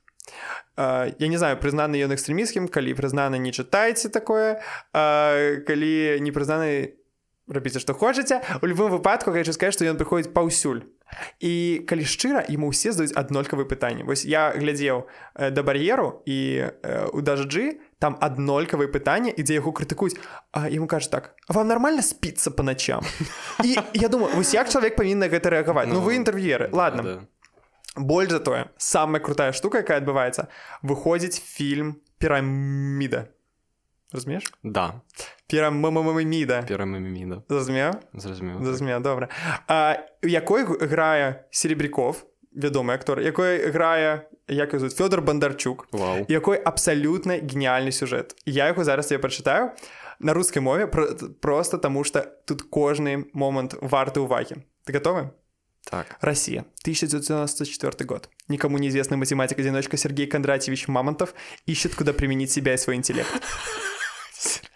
Uh, я не знаю прызнаны ён экстрэміскім калі прызнаны не чытаеце такое uh, калі не прызнаны рабіце што хочаце. У любым выпадку хочу сказаць што ён прыходзіць паўсюль. І калі шчыра ему ўсе здаюць аднолькавы пытанні. Вось я глядзеў э, да бар'еру і э, у дажджы там аднолькавыя пытанні ідзе яго крытыкуюць. А ему кажа так вам нормально спіцца по ночам? І я думаю вось як чалавек павінна гэта рэагаваць? Ну, ну вы інтэрв'еры ладно да, да. больш за тое самая крутая штука якая адбываецца выходзіць фільм піраміда разумееш да. Пірамамамаміда пірамаміміда зразумеў зразумеў зразумеў добра а якой грае серебряков вядомы актор якой грае як зовут Фёдор Бандарчук Вау. якой абсалютна геніальны сюжэт я яго зараз я прачытаю на рускай мове про, просто таму что тут кожны момант варты увагі ты готовы так. Россия 1994 год. Никому неизвестный математик-одиночка Сергей Кондратьевич Мамонтов ищет куда применить себя и свой интеллект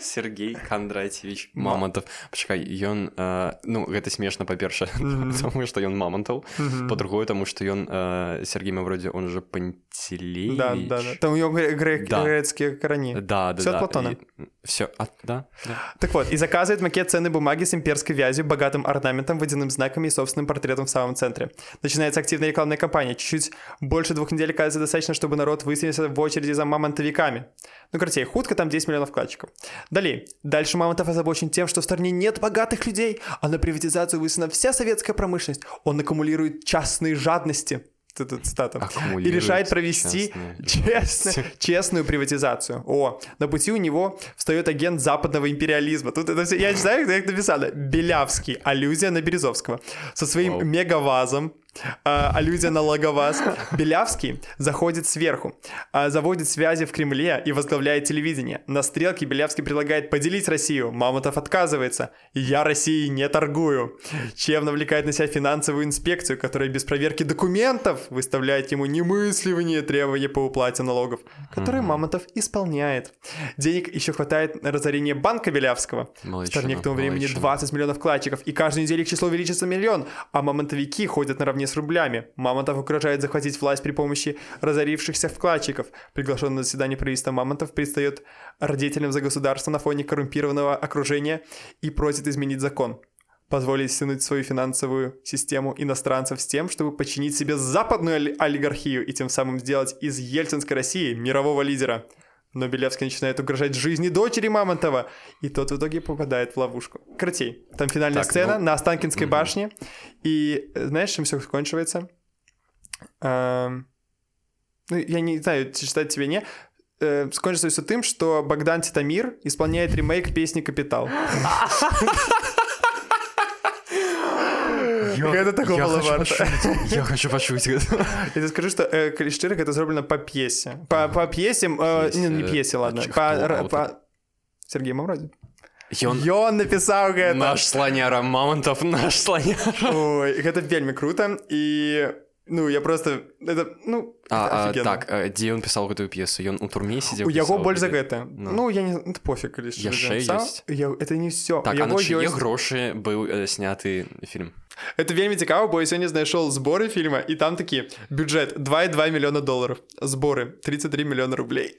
Сергей Кондратьевич Мамонтов пачакай ён э, ну гэта смешна па-перша тому что ён мамонтаў по-другое тому что ён э, Сергей вроде он же пантелей да, да, да. там грецкія карані да, да, все да. платона все а, да, да. так вот и заказывает макет цены бумаги с имперской вязью богатым орнаментом водяным знаками и собственным портретом в самом центре начинается активная рекламная кампания чуть-чуть больше двух недель кажется достаточно чтобы народ высадился в очереди за мамонтовиками ну короче худко там 10 миллионов вкладчиков Далее. Дальше Мамонтов озабочен тем, что в стране нет богатых людей, а на приватизацию высына вся советская промышленность. Он аккумулирует частные жадности. Цитата. И решает провести честно, честную приватизацию. О, на пути у него встает агент западного империализма. Тут это все, я не знаю, как написано. Белявский, аллюзия на Березовского. Со своим Вау. мегавазом, а, аллюзия на Логоваз. Белявский заходит сверху, а, заводит связи в Кремле и возглавляет телевидение. На стрелке Белявский предлагает поделить Россию. Мамонтов отказывается. Я России не торгую. Чем навлекает на себя финансовую инспекцию, которая без проверки документов выставляет ему немысливание требования по уплате налогов, которые Мамонтов исполняет. Денег еще хватает на разорение банка Белявского. В стране к тому времени 20 миллионов вкладчиков, и каждую неделю их число увеличится миллион, а мамонтовики ходят на равне с рублями. Мамонтов угрожает захватить власть при помощи разорившихся вкладчиков. Приглашенный на заседание правительства Мамонтов предстает родителям за государство на фоне коррумпированного окружения и просит изменить закон позволить стянуть свою финансовую систему иностранцев с тем, чтобы починить себе западную олигархию и тем самым сделать из Ельцинской России мирового лидера. Но Белевский начинает угрожать жизни дочери Мамонтова, и тот в итоге попадает в ловушку. Кратей, там финальная так, сцена ну... на Останкинской угу. башне, и знаешь, чем все кончивается? Эм... Ну, я не знаю, читать тебе не. Э, скончится все тем, что Богдан Титамир исполняет ремейк песни «Капитал». Гэта такого было варта. Я хочу пачуць Я скажу што калі шчыра гэта зроблена па п'есе па п'есе не п'есе ладно Сергей Мавроді Ён ён напісаў гэта наш слоняра мамонтов наш слоня гэта вельмі круто і ну я просто это ну а, а, так дзе ён пісаў гэтую п'есу ён у турме сидзе у яго больш за гэта ну, ну я не пофиг яшчэ это не все так, грошы быў сняты фільм это вельмі цікава бо я сёння знайшоў зборы фільма і там такі бюджет 2,2 мільёна долларов зборы 33 мільёна рублей.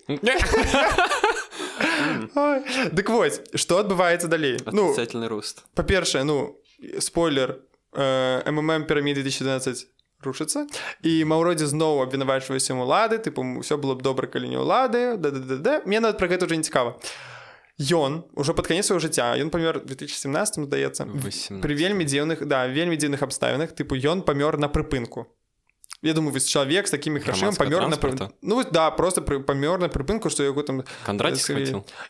Дык вось что адбываецца далей ну рост. па-першае ну спойлер мм пірамід 2012 рушыцца і маўродзе зноў абвінавачваюся улады тыпу ўсё было б добра калі не ўлады да мне нават пра гэта уже не цікава ён уже под канец свайго жыцця ён памёр 2017 здаецца при вельмі дзіўных да вельмі дзіўных абставінах тыпу ён памёр на прыпынку. Я думаю вось чалавек з такімі грашамі памёр на ну да просто пры памёр на прыпынку што яго там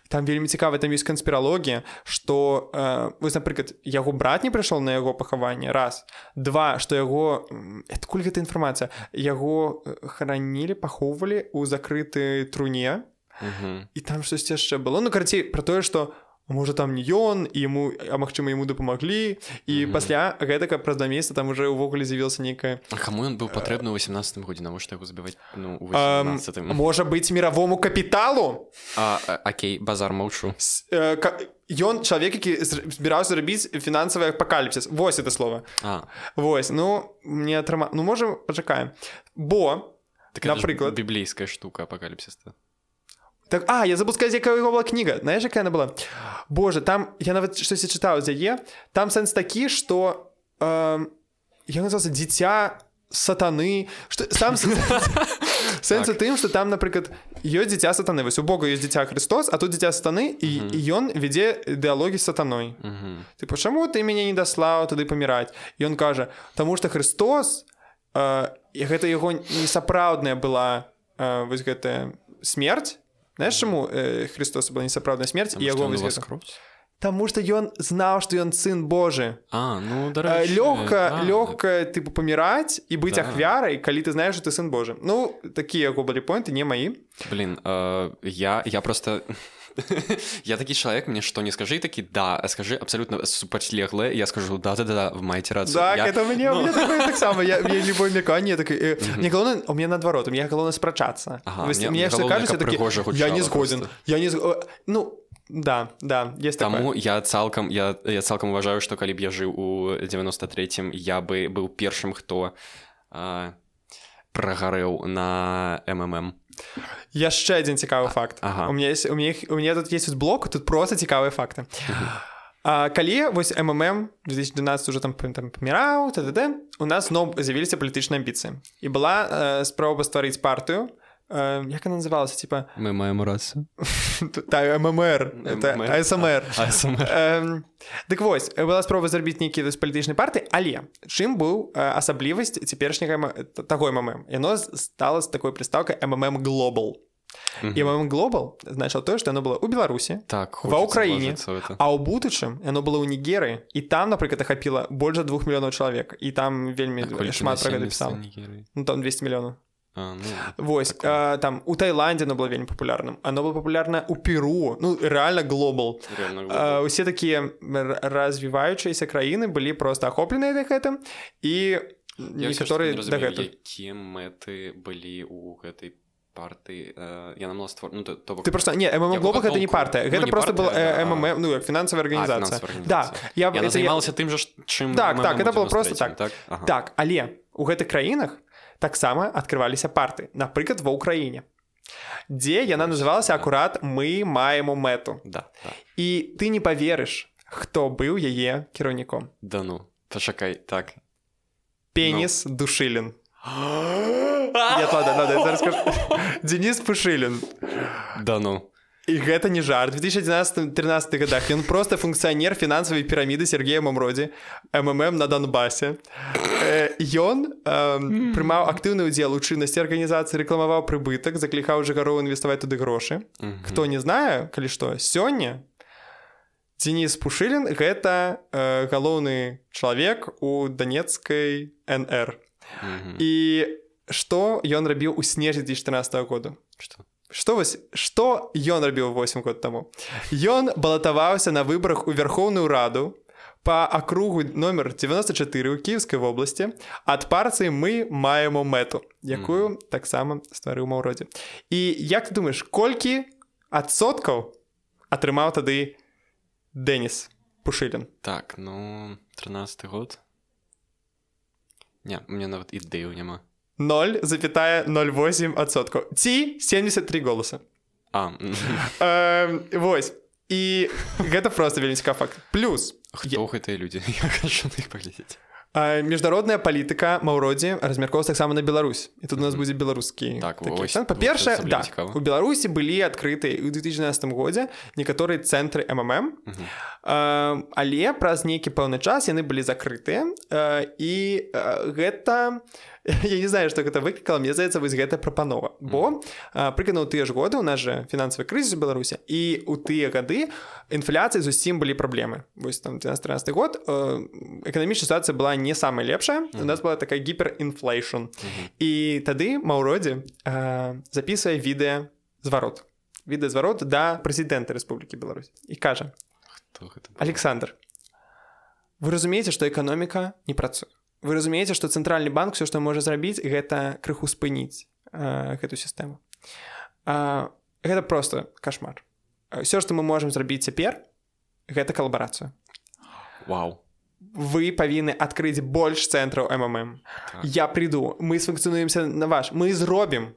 там вельмі цікава там ёсць канспіралогія што э, вось напрыклад яго брат не прыйшоў на яго пахаванне раз. Два што яго адкуль гэта інфармацыя яго хранілі пахоўвалі ў закрыты труне і там штось яшчэ было. Ну карцей про тое что можа там не ён і ему а магчыма ему дапамаглі і пасля гэтага праз два месяца там уже ўвогуле з'явілася нейкая каму ён быў патрэбны ў 18 годзе навошта яго забіваць ну, можа быць мировому капіталу Акей базар маўчу ён чалавек які збіраўся рабіць фінансавы апакаліпсіс Вось это слово. Вось. Ну мне атрыма ну можем пачакаем бо так, напрыклад біблейская штука апакаліпсіста Так, а я забыл сказать, якая была кніга знаешь якая она была? Боже там я нават штосьці чытаў з яе там сэнс такі что э, я назывался дзіця сатаны что сам сэнс так. тым что там напрыклад ёсць дзіця сатаны вось у бога ёсць дзіця Христос а тут дзіця сатаны і ён вядзе ідэалогі сатаной. Ты пачаму ты мяне не даслаў туды паміраць ён кажа таму что Христос і гэта яго несапраўдная была вось гэтая смерть знаешь чаму Христос была несапраўдная смерть і яго Таму што ён знаў, што ён сын Божы. А, ну, лёгка лёгка тыпу паміраць і быць да. ахвярай, калі ты знаеш, ты сын Божы. Ну такія яго былі поинты не маі. Блін э, я, я просто я такі чалавек мне што не скажы такі да скажы абсалютна супацьлеглае я скажу да да да в маеце рад так, я... это мне, ну... таксама я любой меканне так э, не галоўна у меня наадварот у меня галоўна спрачацца ага, мне, мне, мне кажуць, такі, я не згодзін я не ну да да есть таму я цалкам я я цалкам уважаю что калі б я жыў у 93 я бы быў першым хто прагарэў на ммм яшчэ один цікавы факт. ага. у меня есть у меня у меня тут есть блок тут просто цікавыя факты. А, калі вось ммм 2012 уже там там паміраў т у нас но з'явіліся палітычныя амбіцыі. І была э, спроба стварыць партыю Э, як она называлася типа мы маем рацыю та ммр. Смр дык вось была спроба зрабіць нейкі з палітычнай парты але чым быў асаблівасць цяперашняга таго мм яно стала з такой прыстаўкай ммм глобал і мм глобал значыў тое што яно было ў беларусі так ва ўкраіне а ў будучым яно было ў нігеры і там напрыклад ахапіла больш за двух мільёнаў чалавек і там вельмі шмат пра гэта пісаў ну там 200 мільёнаў А, ну, Вось а, там у Таиланде оно было вельмі популярным оно было популярна у Перу. Ну реально глобал. Усе такія развіваючыеся краіны былі просто ахопленыя гэтым. І некаторыя якія мэты былі у гэтай парты я на створ ну, то, то ты просто не глоба гэта не партыя гэта ну, просто был мм ну як фінансавая арганізацыя да я займалася тым жа чым так так это было просто так. так, так але у гэтых краінах таксама адкрываліся парты напрыклад ва ўкраіне дзе яна называлася акурат мы маем у мэту да, да. і ты не поверыш хто быў яе кіраўніком. Да ну пачакай так. Пеніс ну. душылін. Денис пушылін. Да ну. І гэта не жарт. 2011-13 годах ён просто функцыянер фінансавай піраміды Сергея мамродзе ммм на донбасе ён э, прымаў актыўны ўдзел у чыннасці арганізацыі рэкламаваў прыбытак заклікаў жыгароў інвеставаць туды грошы. Хто не знае калі што сёння Денис пушылін гэта э, галоўны чалавек у данецкай нр і што ён рабіў у снежні 2014 году что Што? Вось што ён рабіў 8 год таму? Ён балатаваўся на выбарах у верхоўную раду по акругу номер 94 у кіевскай вобласці ад парцыі мы маем мэту якую mm -hmm. таксама стварыў маўродзе і як ты думаешь колькі адсоткаў атрымаў тады Дэніс пушылін так ну 13 год не мне нават ідэю няма 0,08%. Ці 73 голоса. А. Э, вось. І гэта просто вельмі факт. Плюс. Хто гэтыя людзі? Я на іх паглядзець міжнародная палітыка маўродзе размяркоўваецца таксама на Беларусь. І тут у нас будзе беларускі так, па-першае да, у беларусі былі адкрытыя ў 2012 годзе некаторыя цэнтры ммм. Але праз нейкі пэўны час яны былі закрытыя і гэта я не знаю что гэта выклікала мне здаецца вось гэта прапанова бо прыкана ў тыя ж годы у нас же фінансавы крызіс беларусі і у тыя гады інфляцыі зусім былі праблемы вось там 13 год эканамічная сітуацыя была не самая лепшая. У нас была такая гіперінфлейшн і тады маўродзе записывае відэа зварот відэазварот да прэзідэнта Рэспублікі Беларусь. І кажа Александр вы разумееце што эканоміка не працуе вы разумееце што цэнтральны банк все што можа зрабіць гэта крыху спыніць э, гэту сістэму. Э, гэта просто кашмар. Все што мы можемм зрабіць цяпер гэта калабарацыя. Вау. Вы павінны адкрыць больш цэнтраў ммм. Так. я прыйду мы сфункцыянуемся на ваш мы зробім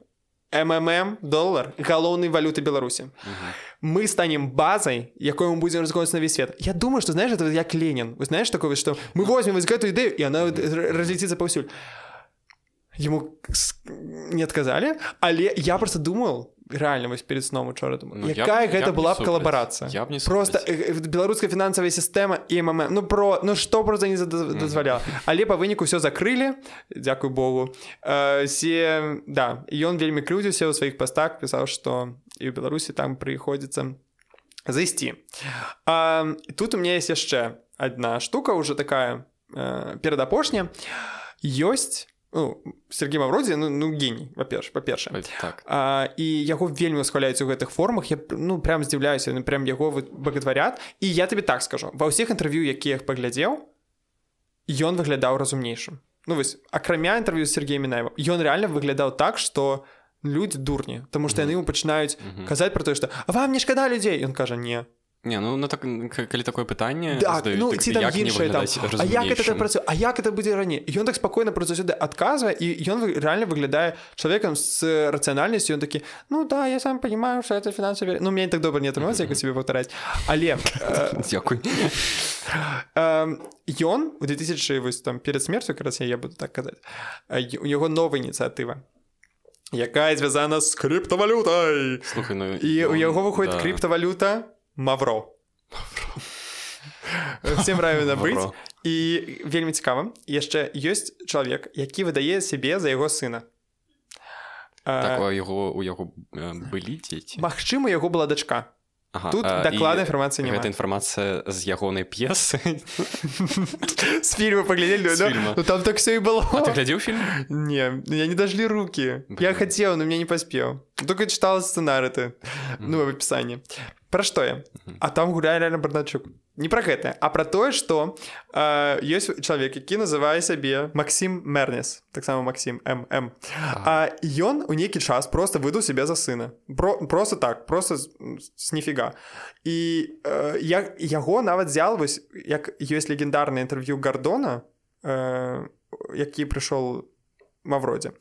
ммм доллар галоўнай валюты беларусі мы станем базай якой мы будем разгоняць на весь свет я думаю что знаешь это як ленин вы знаешь такое что мы возьмем вось гэтую ідэю і она разлеціцца паўсюль ему не отказалі але я просто думал реально вось перед сном учора ну, якая гэта была б калабарацыя я б не просто беларуская фінансавая сістэма і мм ну про ну что просто не дазваляла але по выніку все закрылі Дякую Богу. Все да ён вельмі крыўдзіўся ў сваіх пастах пісаў что і ў беларусі там прыходзіцца зайсці тут у меня есть яшчэ одна штука уже такая перадапошня ёсць ну, Сергей Мавродзе ну, ну геній па-перш па-перша так. і яго вельмі усхваляюць у гэтых формах. Я ну прям здзіўляюся ну, прям яго багатварят і я табе так скажу. Ва ўсіх інтэрв'ю якія паглядзеў ён выглядаў разумнейшым Ну вось акрамя інтэрв'ю з Сергеем Мінаева ён реально выглядаў так что людзі дурні тому что яны ему пачынаюць казаць про тое что вам не шкада людзей ён кажа не Не, ну, ну так калі такое пытанне так, здаюць, ну, ці там іншае там А як это працуе А як это будзе раней ён так спакойна про сюды адказвае і ён реально выглядае чалавекам з рацыянальнасцю ён такі ну да я сам понимаю что это фінансаве Ну мне так добра не атрымаецца як себе паўтараць але дзякуй ён у 2000 вось там перед смерцю раз я буду так казаць у яго новая ініцыятыва якая звязана з крыптавалютай ну, і у яго выходит да. крыптавалюта Мавро. Всем правильно быць і вельмі цікава. Яшчэ ёсць чалавек які выдае сябе за яго сына. Так, яго у яго былі дзеці? Магчыма яго была дачка ага, тут дакладная інфармацыя не гэта інфармацыя з ягонай п'есы з фільма паглядзелі ну, там так все і было глядзеў фільм не я не дажлі руки я хацеў но мне не паспеў только чытала сцэнары ты ну в опісанні Пра што я а там гуляе реально бардачук Не пра гэта а пра тое што э, ёсць чалавек які называе сябе Масім Мернес таксама Масім м а ён у нейкі час просто выдаў сябе за сына про просто так просто с ніфіга. І э, я яго нават взял вось як ёсць легендарнае інтэрв'ю гардона э, які прыйшоў мавродзе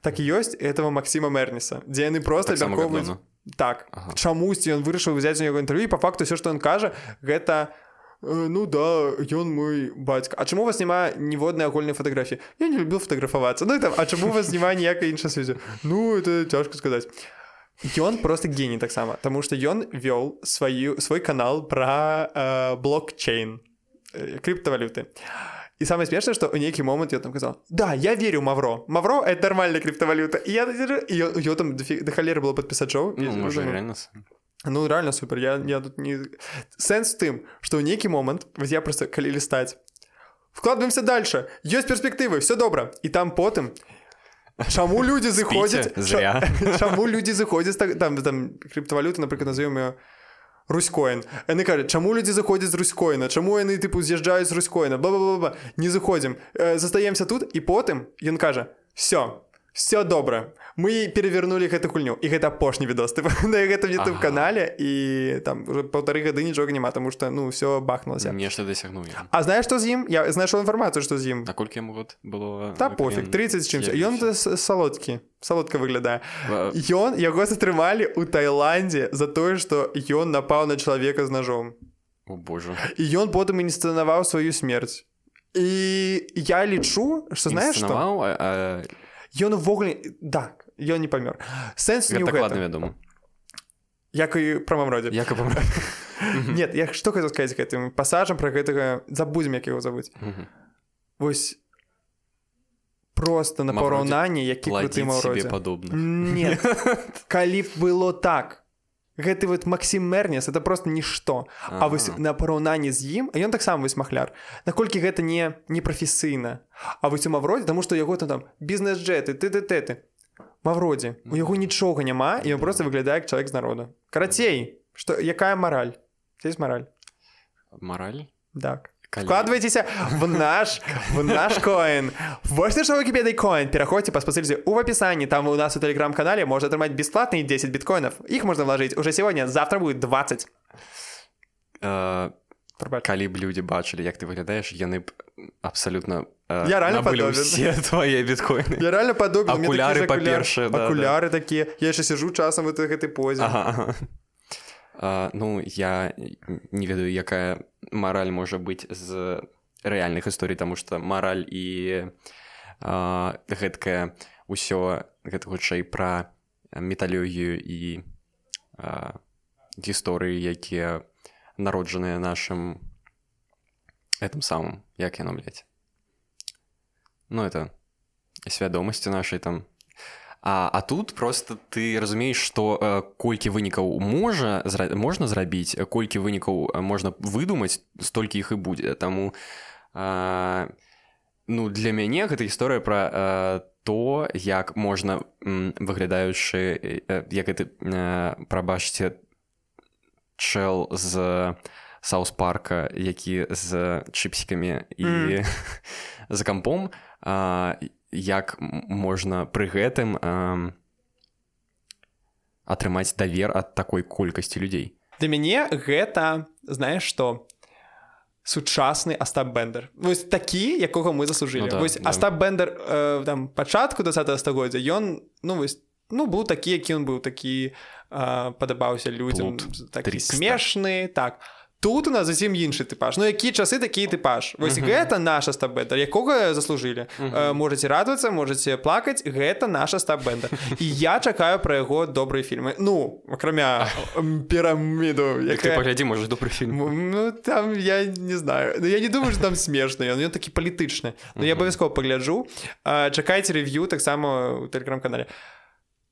так і ёсць этого Масіма Мернеса дзе яны просто бярковаюць так ага. чамусьці ён вырашыў взять у яго інтэрв'ю по факту все что он кажа гэта ну да ён мой бацька А чаму вас няма ніводнай агульнай фатаграфіі я не любіў фатаграфавацца ну там А чаму вас няма ніякай іншай сувязі ну это цяжка сказаць Ён просто геній таксама Таму што ён вёл сваю свой канал пра э, блокчейн э, крыптавалюты а І самае смешнае, што ў нейкі момант я там казал Да я верю мавро мавро это нармальная крыптавалюта я ё там да халеры было падпісачоў ну, ну реально супер я, я тут не сэнс тым што ў нейкі момант вось я просто калі лістаць вкладваемся дальше. Ёсць перспектывы все добра і там потым Чаму людзі зыходзяць Чаму людзі зыходзяць там там крыптавалюты напрыклад назовём ее руськоін яны кажуць чаму людзі заходзяць з руськоіна чаму яны тыпу з'язджаюць з руськоіна ба не заходзім э, застаемся тут і потым ён кажа все все добра мы перевернули гэту гульню і гэта апошні відос на гэтым youtube канале і там уже полторы гады нічога няма тому что ну все бахнулася нешта дасягну А знаешь что з ім я знайшоў інфармацыю что з ім наколькі яму год было? Та пофиг 30 чым ён салодкі салодка выглядае ён яго затрымалі у Таиланде за тое что ён напаў на чалавека з ножом. О боже. І ён потым інсцэнаваў сваю смерць і я лічу что знаешь что? Ён увогуле так ён не памёр сэнс дакладна вядома як і пра мамродзе як нет я што хацеў сказаць гэтым пасажам пра гэтага забудзем як яго завуць вось просто на параўнанне які ты падобна калі б было так. Гэты вот Масім Мернес это просто нішто А вось на параўнанні з ім ён таксама вось махляр. Наколькі гэта не непрафесійна А вось у мавродзе таму што яго там бізнес-джеты ты ты ты ты Мавродзе у яго нічога няма і ён просто выглядае як чалавек з народа. Карацей что якая мараль? Здесь мараль? Мараль? Так. Вкладывайтеся в наш в наш коин вось что выкіпедай коин пераходзьте по спасыльзе у описании там у нас у телеграм-канале можно атрымаць бесплатные 10 биткоинов их можно вложить уже сегодня завтра будет 20 uh... калі б людзі бачылі як ты выглядаеш яны б абсалютна э, я реально все твои біткоины я реально падобен акуляры па-першае акуляры да, такія я яшчэ сижу часам вот гэтай позе. Ага, ага. Uh, ну я не ведаю якая мараль можа быць з рэальных гісторый таму што мараль і uh, гэткая ўсё гэта хутчэй пра металёгію і uh, гісторыі якія народжаныя нашим этом самым як яно блядь? Ну это свядомасці нашай там. А, а тут просто ты разумееш што э, колькі вынікаў можа зра... можна зрабіць колькі вынікаў можна выдумаць столькі іх і будзе таму а, ну для мяне гэта гісторыя пра а, то як можна выглядаючы як это прабачце чэл з саус-парка які з чыпсікамі і mm. за кампом а, як можна пры гэтым а, атрымаць давер ад такой колькасці людзей? Для мяне гэта знаешь что сучасны астап бендер. Вось такі якога мы заслужылі. Ну, да, вось да. астап бендер э, там пачатку 20 стагоддзя ён ну вось ну быў такі які ён быў такі падабаўся людзям такі смешны так тут у нас зусім іншы тыпаж Ну які часы такі тыпаж вось uh -huh. гэта наша стабета якога заслужылі. Uh -huh. можете радавацца можете плакаць. Гэта наша стаббенда і я чакаю пра яго добрыя фільмы. Ну акрамя піраміду якая паглядзі можа добры фільм. Ну там я не знаю. Ну я не думаю что там смешны ён ён такі палітычны. Ну я абавязкова пагляджу. Чакайце рэв'ю таксама у тэлеграм-канале.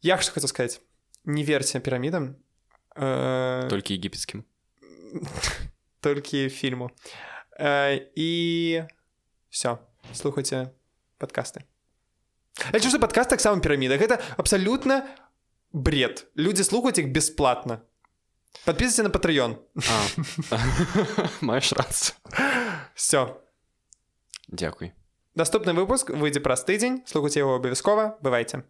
Я што хочу сказаць? Не верце пірамідам. Э... толькі егіпецкім толькі фільму э, і все слухайце падкасты лічу что падкаст таксама піраміда гэта абсалютна бред. Людзі слухаць іх бесплатна подписывайся на патрыён маеш раз все дзякуй наступны выпуск выйдзе праз тыдзень слухаць яго абавязкова бывайце